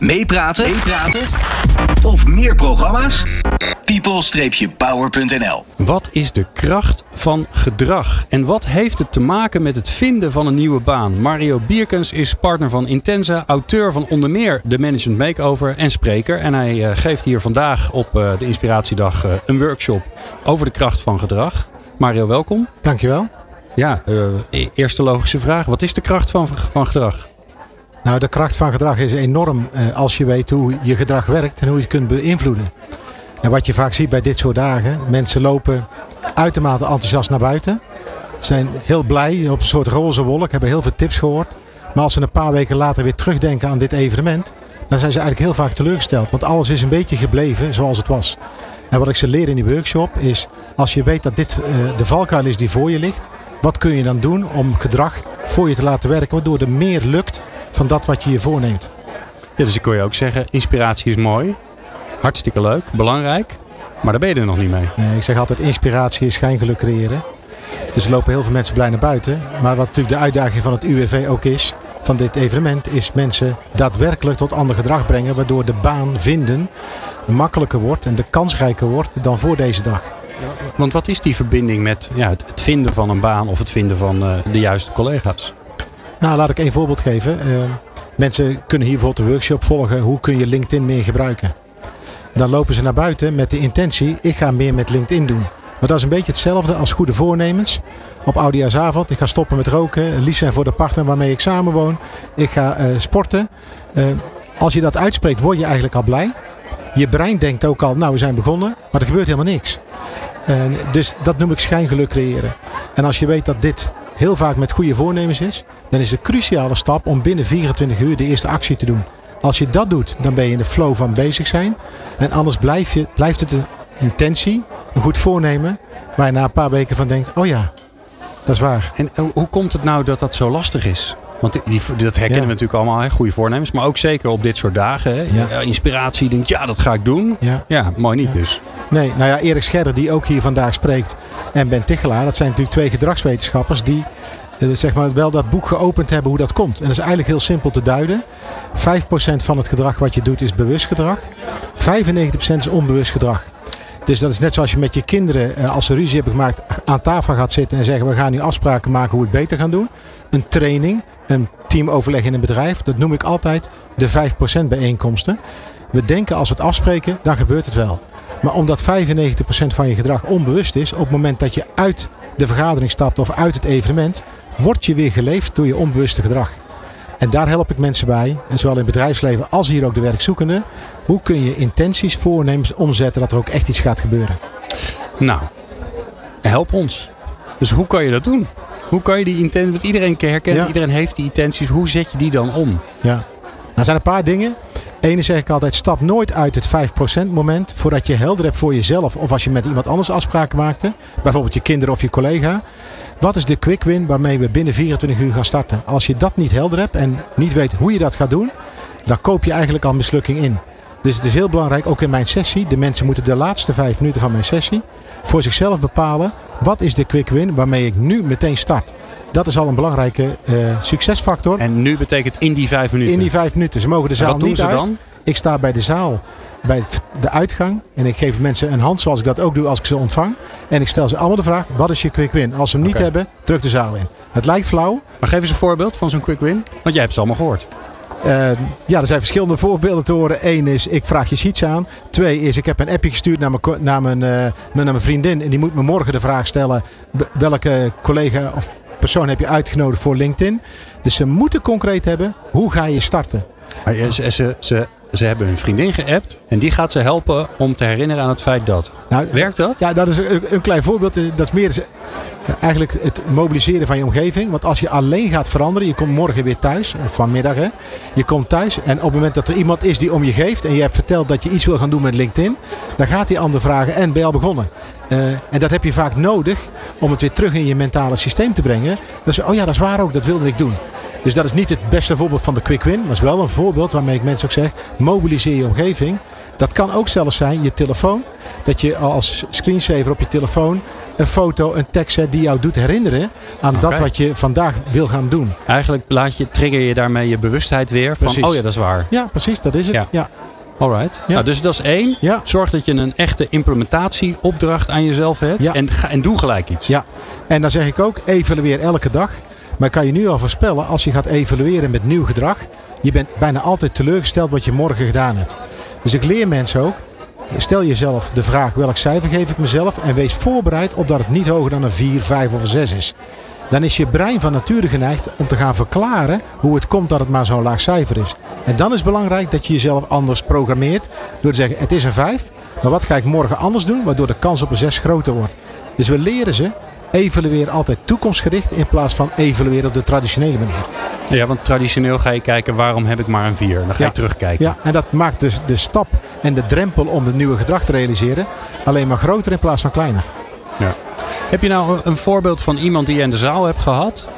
Meepraten? Meepraten? Of meer programma's? people-power.nl Wat is de kracht van gedrag? En wat heeft het te maken met het vinden van een nieuwe baan? Mario Bierkens is partner van Intensa, auteur van onder meer de Management Makeover en spreker. En hij uh, geeft hier vandaag op uh, de Inspiratiedag uh, een workshop over de kracht van gedrag. Mario, welkom. Dankjewel. Ja, e eerste logische vraag. Wat is de kracht van, van gedrag? Nou, de kracht van gedrag is enorm als je weet hoe je gedrag werkt en hoe je het kunt beïnvloeden. En wat je vaak ziet bij dit soort dagen, mensen lopen uitermate enthousiast naar buiten. Zijn heel blij op een soort roze wolk, hebben heel veel tips gehoord. Maar als ze een paar weken later weer terugdenken aan dit evenement, dan zijn ze eigenlijk heel vaak teleurgesteld. Want alles is een beetje gebleven zoals het was. En wat ik ze leer in die workshop is, als je weet dat dit uh, de valkuil is die voor je ligt, wat kun je dan doen om gedrag voor je te laten werken, waardoor er meer lukt van dat wat je je voorneemt. Ja, dus ik kon je ook zeggen, inspiratie is mooi, Hartstikke leuk, belangrijk. Maar daar ben je er nog niet mee. Nee, ik zeg altijd inspiratie is schijngeluk creëren. Dus er lopen heel veel mensen blij naar buiten. Maar wat natuurlijk de uitdaging van het UWV ook is, van dit evenement, is mensen daadwerkelijk tot ander gedrag brengen. Waardoor de baan vinden makkelijker wordt en de kansrijker wordt dan voor deze dag. Want wat is die verbinding met ja, het vinden van een baan of het vinden van uh, de juiste collega's? Nou, laat ik één voorbeeld geven. Uh, mensen kunnen hier bijvoorbeeld een workshop volgen. Hoe kun je LinkedIn meer gebruiken? Dan lopen ze naar buiten met de intentie, ik ga meer met LinkedIn doen. Maar dat is een beetje hetzelfde als goede voornemens. Op oudejaarsavond, ik ga stoppen met roken. Lief zijn voor de partner waarmee ik samenwoon. Ik ga uh, sporten. Uh, als je dat uitspreekt, word je eigenlijk al blij. Je brein denkt ook al, nou we zijn begonnen. Maar er gebeurt helemaal niks. Dus dat noem ik schijngeluk creëren. En als je weet dat dit heel vaak met goede voornemens is. Dan is de cruciale stap om binnen 24 uur de eerste actie te doen. Als je dat doet, dan ben je in de flow van bezig zijn. En anders blijf je, blijft het een intentie, een goed voornemen, waar je na een paar weken van denkt, oh ja, dat is waar. En hoe komt het nou dat dat zo lastig is? Want die, dat herkennen ja. we natuurlijk allemaal, hè? goede voornemens. Maar ook zeker op dit soort dagen. Hè? Ja. Inspiratie, denkt ja, dat ga ik doen. Ja, ja mooi niet dus. Nee, nou ja, Erik Scherder, die ook hier vandaag spreekt. En Ben Tichelaar, dat zijn natuurlijk twee gedragswetenschappers. die zeg maar, wel dat boek geopend hebben hoe dat komt. En dat is eigenlijk heel simpel te duiden. 5% van het gedrag wat je doet is bewust gedrag. 95% is onbewust gedrag. Dus dat is net zoals je met je kinderen, als ze ruzie hebben gemaakt, aan tafel gaat zitten en zeggen: We gaan nu afspraken maken hoe we het beter gaan doen. Een training, een teamoverleg in een bedrijf, dat noem ik altijd de 5% bijeenkomsten. We denken als we het afspreken, dan gebeurt het wel. Maar omdat 95% van je gedrag onbewust is, op het moment dat je uit de vergadering stapt of uit het evenement, word je weer geleefd door je onbewuste gedrag. En daar help ik mensen bij, en zowel in het bedrijfsleven als hier ook de werkzoekenden. Hoe kun je intenties, voornemens omzetten dat er ook echt iets gaat gebeuren? Nou, help ons. Dus hoe kan je dat doen? Hoe kan je die intenties, want iedereen herkent, ja. iedereen heeft die intenties. Hoe zet je die dan om? Ja, nou, er zijn een paar dingen. Ene zeg ik altijd, stap nooit uit het 5% moment voordat je helder hebt voor jezelf. Of als je met iemand anders afspraken maakte. Bijvoorbeeld je kinderen of je collega. Wat is de quick win waarmee we binnen 24 uur gaan starten? Als je dat niet helder hebt en niet weet hoe je dat gaat doen. Dan koop je eigenlijk al mislukking in. Dus het is heel belangrijk, ook in mijn sessie. De mensen moeten de laatste vijf minuten van mijn sessie voor zichzelf bepalen. Wat is de quick win waarmee ik nu meteen start? Dat is al een belangrijke uh, succesfactor. En nu betekent in die vijf minuten? In die vijf minuten. Ze mogen de zaal niet uit. Dan? Ik sta bij de zaal bij de uitgang. En ik geef mensen een hand zoals ik dat ook doe als ik ze ontvang. En ik stel ze allemaal de vraag, wat is je quick win? Als ze hem niet hebben, druk de zaal in. Het lijkt flauw. Maar geef eens een voorbeeld van zo'n quick win. Want jij hebt ze allemaal gehoord. Uh, ja, er zijn verschillende voorbeelden te horen. Eén is, ik vraag je sheets aan. Twee is, ik heb een appje gestuurd naar mijn, naar mijn, uh, naar mijn vriendin. En die moet me morgen de vraag stellen, welke collega of persoon heb je uitgenodigd voor LinkedIn. Dus ze moeten concreet hebben, hoe ga je starten? Ze, ze, ze, ze hebben hun vriendin geappt en die gaat ze helpen om te herinneren aan het feit dat. Nou, Werkt dat? Ja, dat is een, een klein voorbeeld. Dat is meer eigenlijk het mobiliseren van je omgeving. Want als je alleen gaat veranderen, je komt morgen weer thuis, of vanmiddag hè. Je komt thuis en op het moment dat er iemand is die om je geeft en je hebt verteld dat je iets wil gaan doen met LinkedIn, dan gaat die ander vragen en ben je al begonnen? Uh, en dat heb je vaak nodig om het weer terug in je mentale systeem te brengen. Dat is, oh ja, dat is waar ook, dat wilde ik doen. Dus dat is niet het beste voorbeeld van de quick win, maar is wel een voorbeeld waarmee ik mensen ook zeg: mobiliseer je omgeving. Dat kan ook zelfs zijn je telefoon. Dat je als screensaver op je telefoon een foto, een tekst die jou doet herinneren aan dat wat je vandaag wil gaan doen. Eigenlijk laat je, trigger je daarmee je bewustheid weer van, Precies. oh ja, dat is waar. Ja, precies, dat is het. Ja. Ja. Alright. Ja. Nou, dus dat is één. Ja. Zorg dat je een echte implementatieopdracht aan jezelf hebt. Ja. En, ga, en doe gelijk iets. Ja. En dan zeg ik ook, evalueer elke dag. Maar kan je nu al voorspellen, als je gaat evalueren met nieuw gedrag, je bent bijna altijd teleurgesteld wat je morgen gedaan hebt. Dus ik leer mensen ook, stel jezelf de vraag welk cijfer geef ik mezelf en wees voorbereid op dat het niet hoger dan een 4, 5 of een 6 is. Dan is je brein van nature geneigd om te gaan verklaren hoe het komt dat het maar zo'n laag cijfer is. En dan is het belangrijk dat je jezelf anders programmeert door te zeggen het is een 5, maar wat ga ik morgen anders doen waardoor de kans op een 6 groter wordt. Dus we leren ze evalueer altijd toekomstgericht in plaats van evalueren op de traditionele manier. Ja, want traditioneel ga je kijken waarom heb ik maar een 4. Dan ga je Ja. terugkijken. Ja, en dat maakt dus de stap en de drempel om het nieuwe gedrag te realiseren alleen maar groter in plaats van kleiner. Heb je nou een- voorbeeld van iemand die je in de zaal hebt gehad?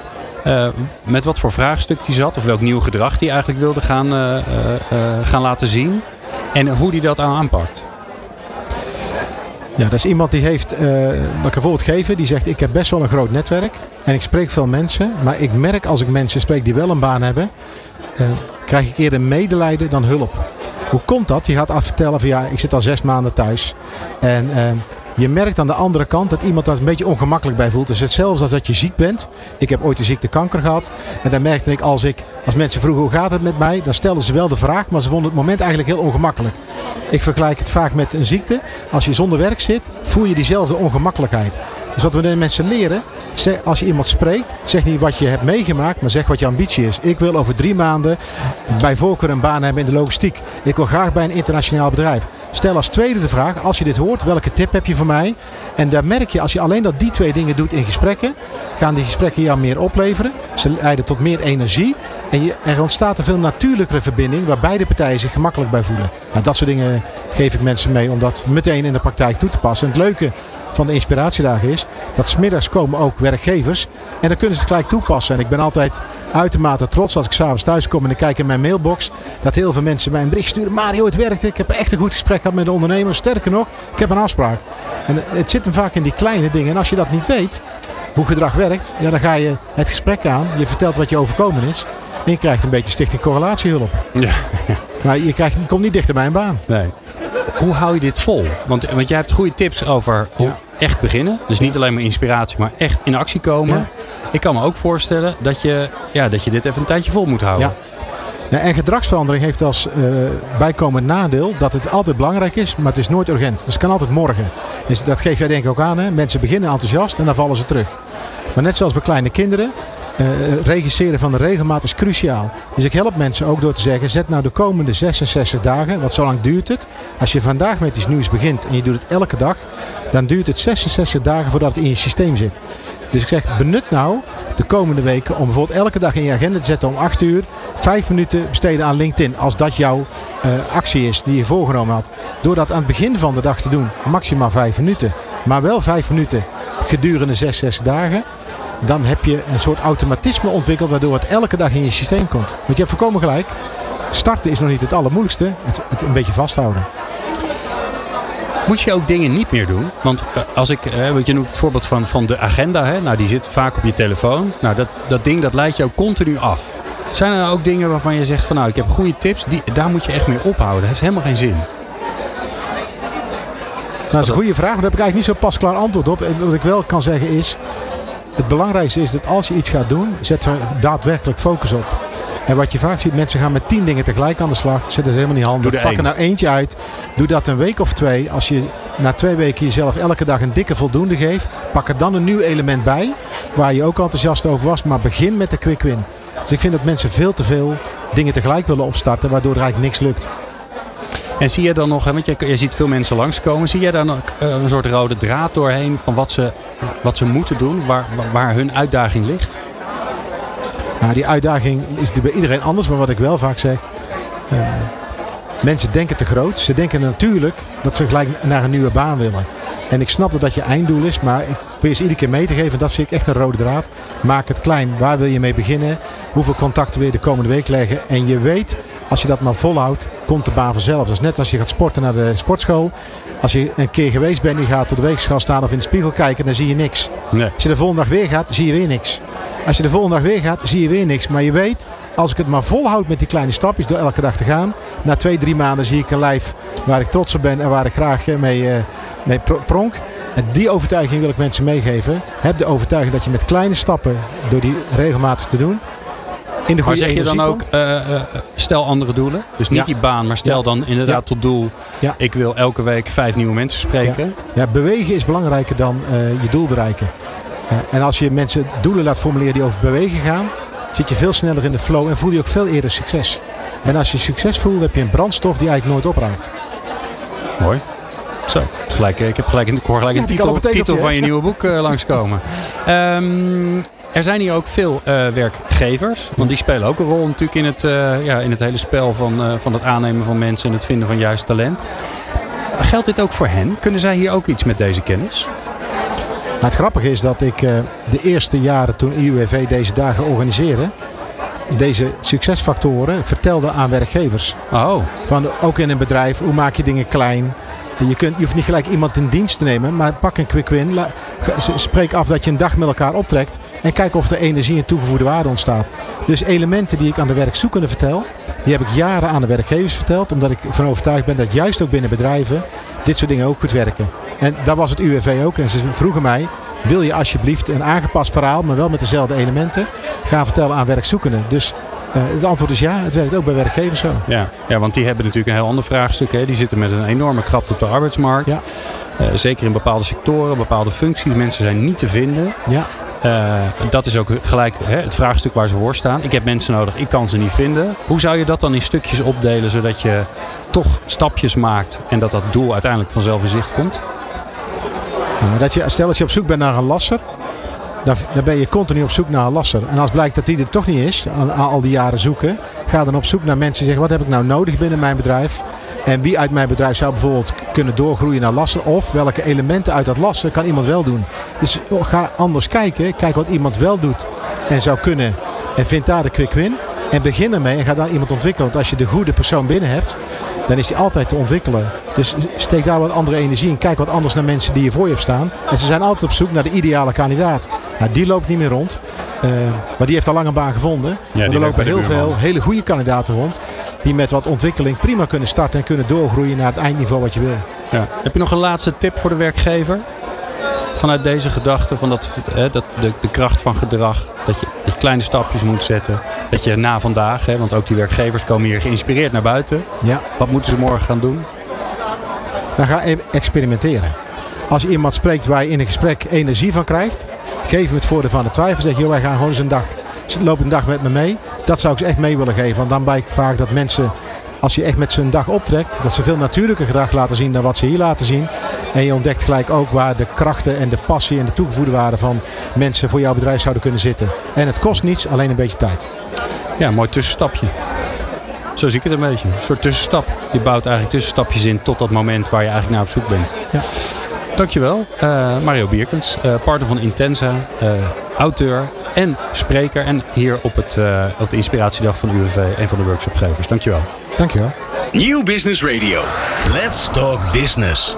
Eh, met wat voor vraagstuk die zat? Of welk nieuw gedrag die eigenlijk wilde gaan, eh, eh, gaan laten zien? En hoe die dat aan aanpakt? Ja, dat is iemand die heeft, eh laat ik een voorbeeld geven, die zegt ik heb best wel een groot netwerk en ik spreek veel mensen, maar ik merk als ik mensen spreek die wel een baan hebben, eh, krijg ik eerder medelijden dan hulp. Hoe komt dat? Je gaat afvertellen van ja, ik zit al zes maanden thuis en eh, je merkt aan de andere kant dat iemand daar een beetje ongemakkelijk bij voelt. Is hetzelfde als dat je ziek bent. Ik heb ooit de ziekte kanker gehad. En dan merkte ik als ik, als mensen vroegen hoe gaat het met mij, dan stelden ze wel de vraag, maar ze vonden het moment eigenlijk heel ongemakkelijk. Ik vergelijk het vaak met een ziekte. Als je zonder werk zit, voel je diezelfde ongemakkelijkheid. Dus wat we de mensen leren, als je iemand spreekt, zeg niet wat je hebt meegemaakt, maar zeg wat je ambitie is. Ik wil over drie maanden bij voorkeur een baan hebben in de logistiek. Ik wil graag bij een internationaal bedrijf. Stel als tweede de vraag, als je dit hoort, welke tip heb je voor mij? En daar merk je, als je alleen dat die twee dingen doet in gesprekken, gaan die gesprekken jou meer opleveren. Ze leiden tot meer energie. En er ontstaat een veel natuurlijkere verbinding waar beide partijen zich gemakkelijk bij voelen. Nou, dat soort dingen geef ik mensen mee om dat meteen in de praktijk toe te passen. En het leuke van de inspiratiedagen is dat smiddags komen ook werkgevers en dan kunnen ze het gelijk toepassen. En ik ben altijd uitermate trots als ik s'avonds thuis kom en ik kijk in mijn mailbox dat heel veel mensen mij een bericht sturen. Mario, het werkte. Ik heb echt een goed gesprek gehad met de ondernemer. Sterker nog, ik heb een afspraak. En het zit hem vaak in die kleine dingen. En als je dat niet weet, hoe gedrag werkt, ja, dan ga je het gesprek aan. Je vertelt wat je overkomen is. En je krijgt een beetje stichting correlatiehulp. Ja. Maar je, krijgt, je komt niet dichter bij een baan. Nee. Hoe hou je dit vol? Want, want jij hebt goede tips over hoe Ja. echt beginnen. Dus niet alleen maar inspiratie, maar echt in actie komen. Ja. Ik kan me ook voorstellen dat je, ja, dat je dit even een tijdje vol moet houden. Ja, en gedragsverandering heeft als eh, bijkomend nadeel dat het altijd belangrijk is, maar het is nooit urgent. Dus het kan altijd morgen. Dus dat geef jij denk ik ook aan. Hè? Mensen beginnen enthousiast en dan vallen ze terug. Maar net zoals bij kleine kinderen, eh, regisseren van de regelmaat is cruciaal. Dus ik help mensen ook door te zeggen, zet nou de komende 66 dagen, want zo lang duurt het. Als je vandaag met iets nieuws begint en je doet het elke dag, dan duurt het 66 dagen voordat het in je systeem zit. Dus ik zeg, benut nou de komende weken om bijvoorbeeld elke dag in je agenda te zetten om 8 uur, 5 minuten besteden aan LinkedIn. Als dat jouw eh, actie is die je voorgenomen had. Door dat aan het begin van de dag te doen, maximaal 5 minuten. Maar wel 5 minuten gedurende 66 dagen. Dan heb je een soort automatisme ontwikkeld waardoor het elke dag in je systeem komt. Want je hebt voorkomen gelijk. Starten is nog niet het allermoeilijkste. Het, het een beetje vasthouden. Moet je ook dingen niet meer doen? Want eh, als ik, eh, want je noemt het voorbeeld van, van de agenda. Hè? Nou, die zit vaak op je telefoon. Nou, dat, dat ding dat leidt jou continu af. Zijn er nou ook dingen waarvan je zegt van nou, ik heb goede tips. Die, daar moet je echt mee ophouden. Dat heeft helemaal geen zin. Nou, dat is een goede vraag, maar daar heb ik eigenlijk niet zo pasklaar antwoord op. En Wat ik wel kan zeggen is, het belangrijkste is dat als je iets gaat doen, zet er daadwerkelijk focus op. En wat je vaak ziet, mensen gaan met tien dingen tegelijk aan de slag. Zetten ze helemaal niet handig. Pak er nou eentje uit. Doe dat een week of twee. Als je na twee weken jezelf elke dag een dikke voldoende geeft, pak er dan een nieuw element bij. Waar je ook enthousiast over was. Maar begin met de quick win. Dus ik vind dat mensen veel te veel dingen tegelijk willen opstarten, waardoor er eigenlijk niks lukt. En zie je dan nog, want je, je ziet veel mensen langskomen. Zie jij daar nog eh, een soort rode draad doorheen van wat ze, wat ze moeten doen? Waar, waar- waar hun uitdaging ligt? Nou, die uitdaging is bij iedereen anders, maar wat ik wel vaak zeg. ehm, mensen denken te groot. Ze denken natuurlijk dat ze gelijk naar een nieuwe baan willen. En ik snap dat dat je einddoel is, maar ik probeer ze iedere keer mee te geven. Dat vind ik echt een rode draad. Maak het klein. Waar wil je mee beginnen? Hoeveel contacten wil je de komende week leggen? En je weet, Als je dat maar volhoudt, komt de baan vanzelf. Dat is net als je gaat sporten naar de sportschool. Als je een keer geweest bent, je gaat op de weegschaal staan of in de spiegel kijken, dan zie je niks. Nee. Als je de volgende dag weer gaat, zie je weer niks. Als je de volgende dag weer gaat, zie je weer niks. Maar je weet, als ik het maar volhoud met die kleine stapjes door elke dag te gaan. Na twee, drie maanden zie ik een lijf waar ik trots op ben en waar ik graag eh, mee, eh, mee pro- pronk. En die overtuiging wil ik mensen meegeven. Heb de overtuiging dat je met kleine stappen, door die regelmatig te doen, in de Maar zeg je dan ook, komt. eh, eh, stel andere doelen. Dus niet Ja. die baan, maar stel Ja. dan inderdaad Ja. tot doel. Ik wil elke week vijf nieuwe mensen spreken. Ja, bewegen is belangrijker dan eh, je doel bereiken. Eh, en als je mensen doelen laat formuleren die over bewegen gaan, zit je veel sneller in de flow en voel je ook veel eerder succes. En als je succes voelt, heb je een brandstof die eigenlijk nooit opraakt. Mooi. Zo, gelijk, eh, ik heb gelijk, in- ik hoor gelijk een titel, titel van je nieuwe boek eh, langskomen. Ehm, er zijn hier ook veel eh, werkgevers. Want die spelen ook een rol natuurlijk in het, eh, ja, in het hele spel van, eh, van het aannemen van mensen en het vinden van juist talent. Geldt dit ook voor hen? Kunnen zij hier ook iets met deze kennis? Maar het grappige is dat ik de eerste jaren toen IUWV deze dagen organiseerde, deze succesfactoren vertelde aan werkgevers. Oh, Van, ook in een bedrijf, hoe maak je dingen klein? Je, kunt, je hoeft niet gelijk iemand in dienst te nemen, maar pak een quick win. La- spreek af dat je een dag met elkaar optrekt en kijk of er energie en toegevoegde waarde ontstaat. Dus elementen die ik aan de werkzoekenden vertel, die heb ik jaren aan de werkgevers verteld. Omdat ik van overtuigd ben dat juist ook binnen bedrijven dit soort dingen ook goed werken. En dat was het UWV ook. En ze vroegen mij, wil je alsjeblieft een aangepast verhaal, maar wel met dezelfde elementen, gaan vertellen aan werkzoekenden. Dus eh, het antwoord is ja, het werkt ook bij werkgevers zo. ja. ja, want die hebben natuurlijk een heel ander vraagstuk. Hè. Die zitten met een enorme krapte op de arbeidsmarkt. Ja. Eh, zeker in bepaalde sectoren, bepaalde functies. Mensen zijn niet te vinden. Ja. Eh, dat is ook gelijk hè, het vraagstuk waar ze voor staan. Ik heb mensen nodig, ik kan ze niet vinden. Hoe zou je dat dan in stukjes opdelen, zodat je toch stapjes maakt en dat dat doel uiteindelijk vanzelf in zicht komt? Nou, dat je, stel dat je op zoek bent naar een lasser, dan, dan ben je continu op zoek naar een lasser. En als blijkt dat die er toch niet is, aan, al die jaren zoeken, ga dan op zoek naar mensen die zeggen: wat heb ik nou nodig binnen mijn bedrijf? En wie uit mijn bedrijf zou bijvoorbeeld kunnen doorgroeien naar lasser? Of welke elementen uit dat lasser kan iemand wel doen? Dus ga anders kijken. Kijk wat iemand wel doet en zou kunnen. En vind daar de quick win. En begin ermee en ga daar iemand ontwikkelen. Want als je de goede persoon binnen hebt, dan is die altijd te ontwikkelen. Dus steek daar wat andere energie in. Kijk wat anders naar mensen die je voor je hebt staan. En ze zijn altijd op zoek naar de ideale kandidaat. Nou, die loopt niet meer rond. Eh, maar die heeft al lang een baan gevonden. maar er lopen heel veel hele goede kandidaten rond. Die met wat ontwikkeling prima kunnen starten en kunnen doorgroeien naar het eindniveau wat je wil. Ja. Heb je nog een laatste tip voor de werkgever? Vanuit deze gedachte van dat, hè, dat de, de kracht van gedrag. Dat je, dat je kleine stapjes moet zetten. Dat je na vandaag, hè, want ook die werkgevers komen hier geïnspireerd naar buiten. Ja, Wat moeten ze morgen gaan doen? dan ga experimenteren. Als je iemand spreekt waar je in een gesprek energie van krijgt, geef hem het voordeel van de twijfel. Zeg je, joh, wij gaan gewoon eens een dag, loop een dag met me mee. Dat zou ik ze echt mee willen geven. Want dan blijkt vaak dat mensen, als je echt met ze een dag optrekt, dat ze veel natuurlijker gedrag laten zien dan wat ze hier laten zien. En je ontdekt gelijk ook waar de krachten en de passie en de toegevoegde waarde van mensen voor jouw bedrijf zouden kunnen zitten. En het kost niets, alleen een beetje tijd. Ja, een mooi tussenstapje. Zo zie ik het een beetje. Een soort tussenstap. Je bouwt eigenlijk tussenstapjes in tot dat moment waar je eigenlijk naar op zoek bent. Ja. Dankjewel, eh, Mario Bierkens, eh, partner van Intensa, eh, auteur en spreker. En hier op, het, eh, op de inspiratiedag van de UWV, een van de workshopgevers. Dankjewel. Dankjewel. Nieuw Business Radio. Let's talk business.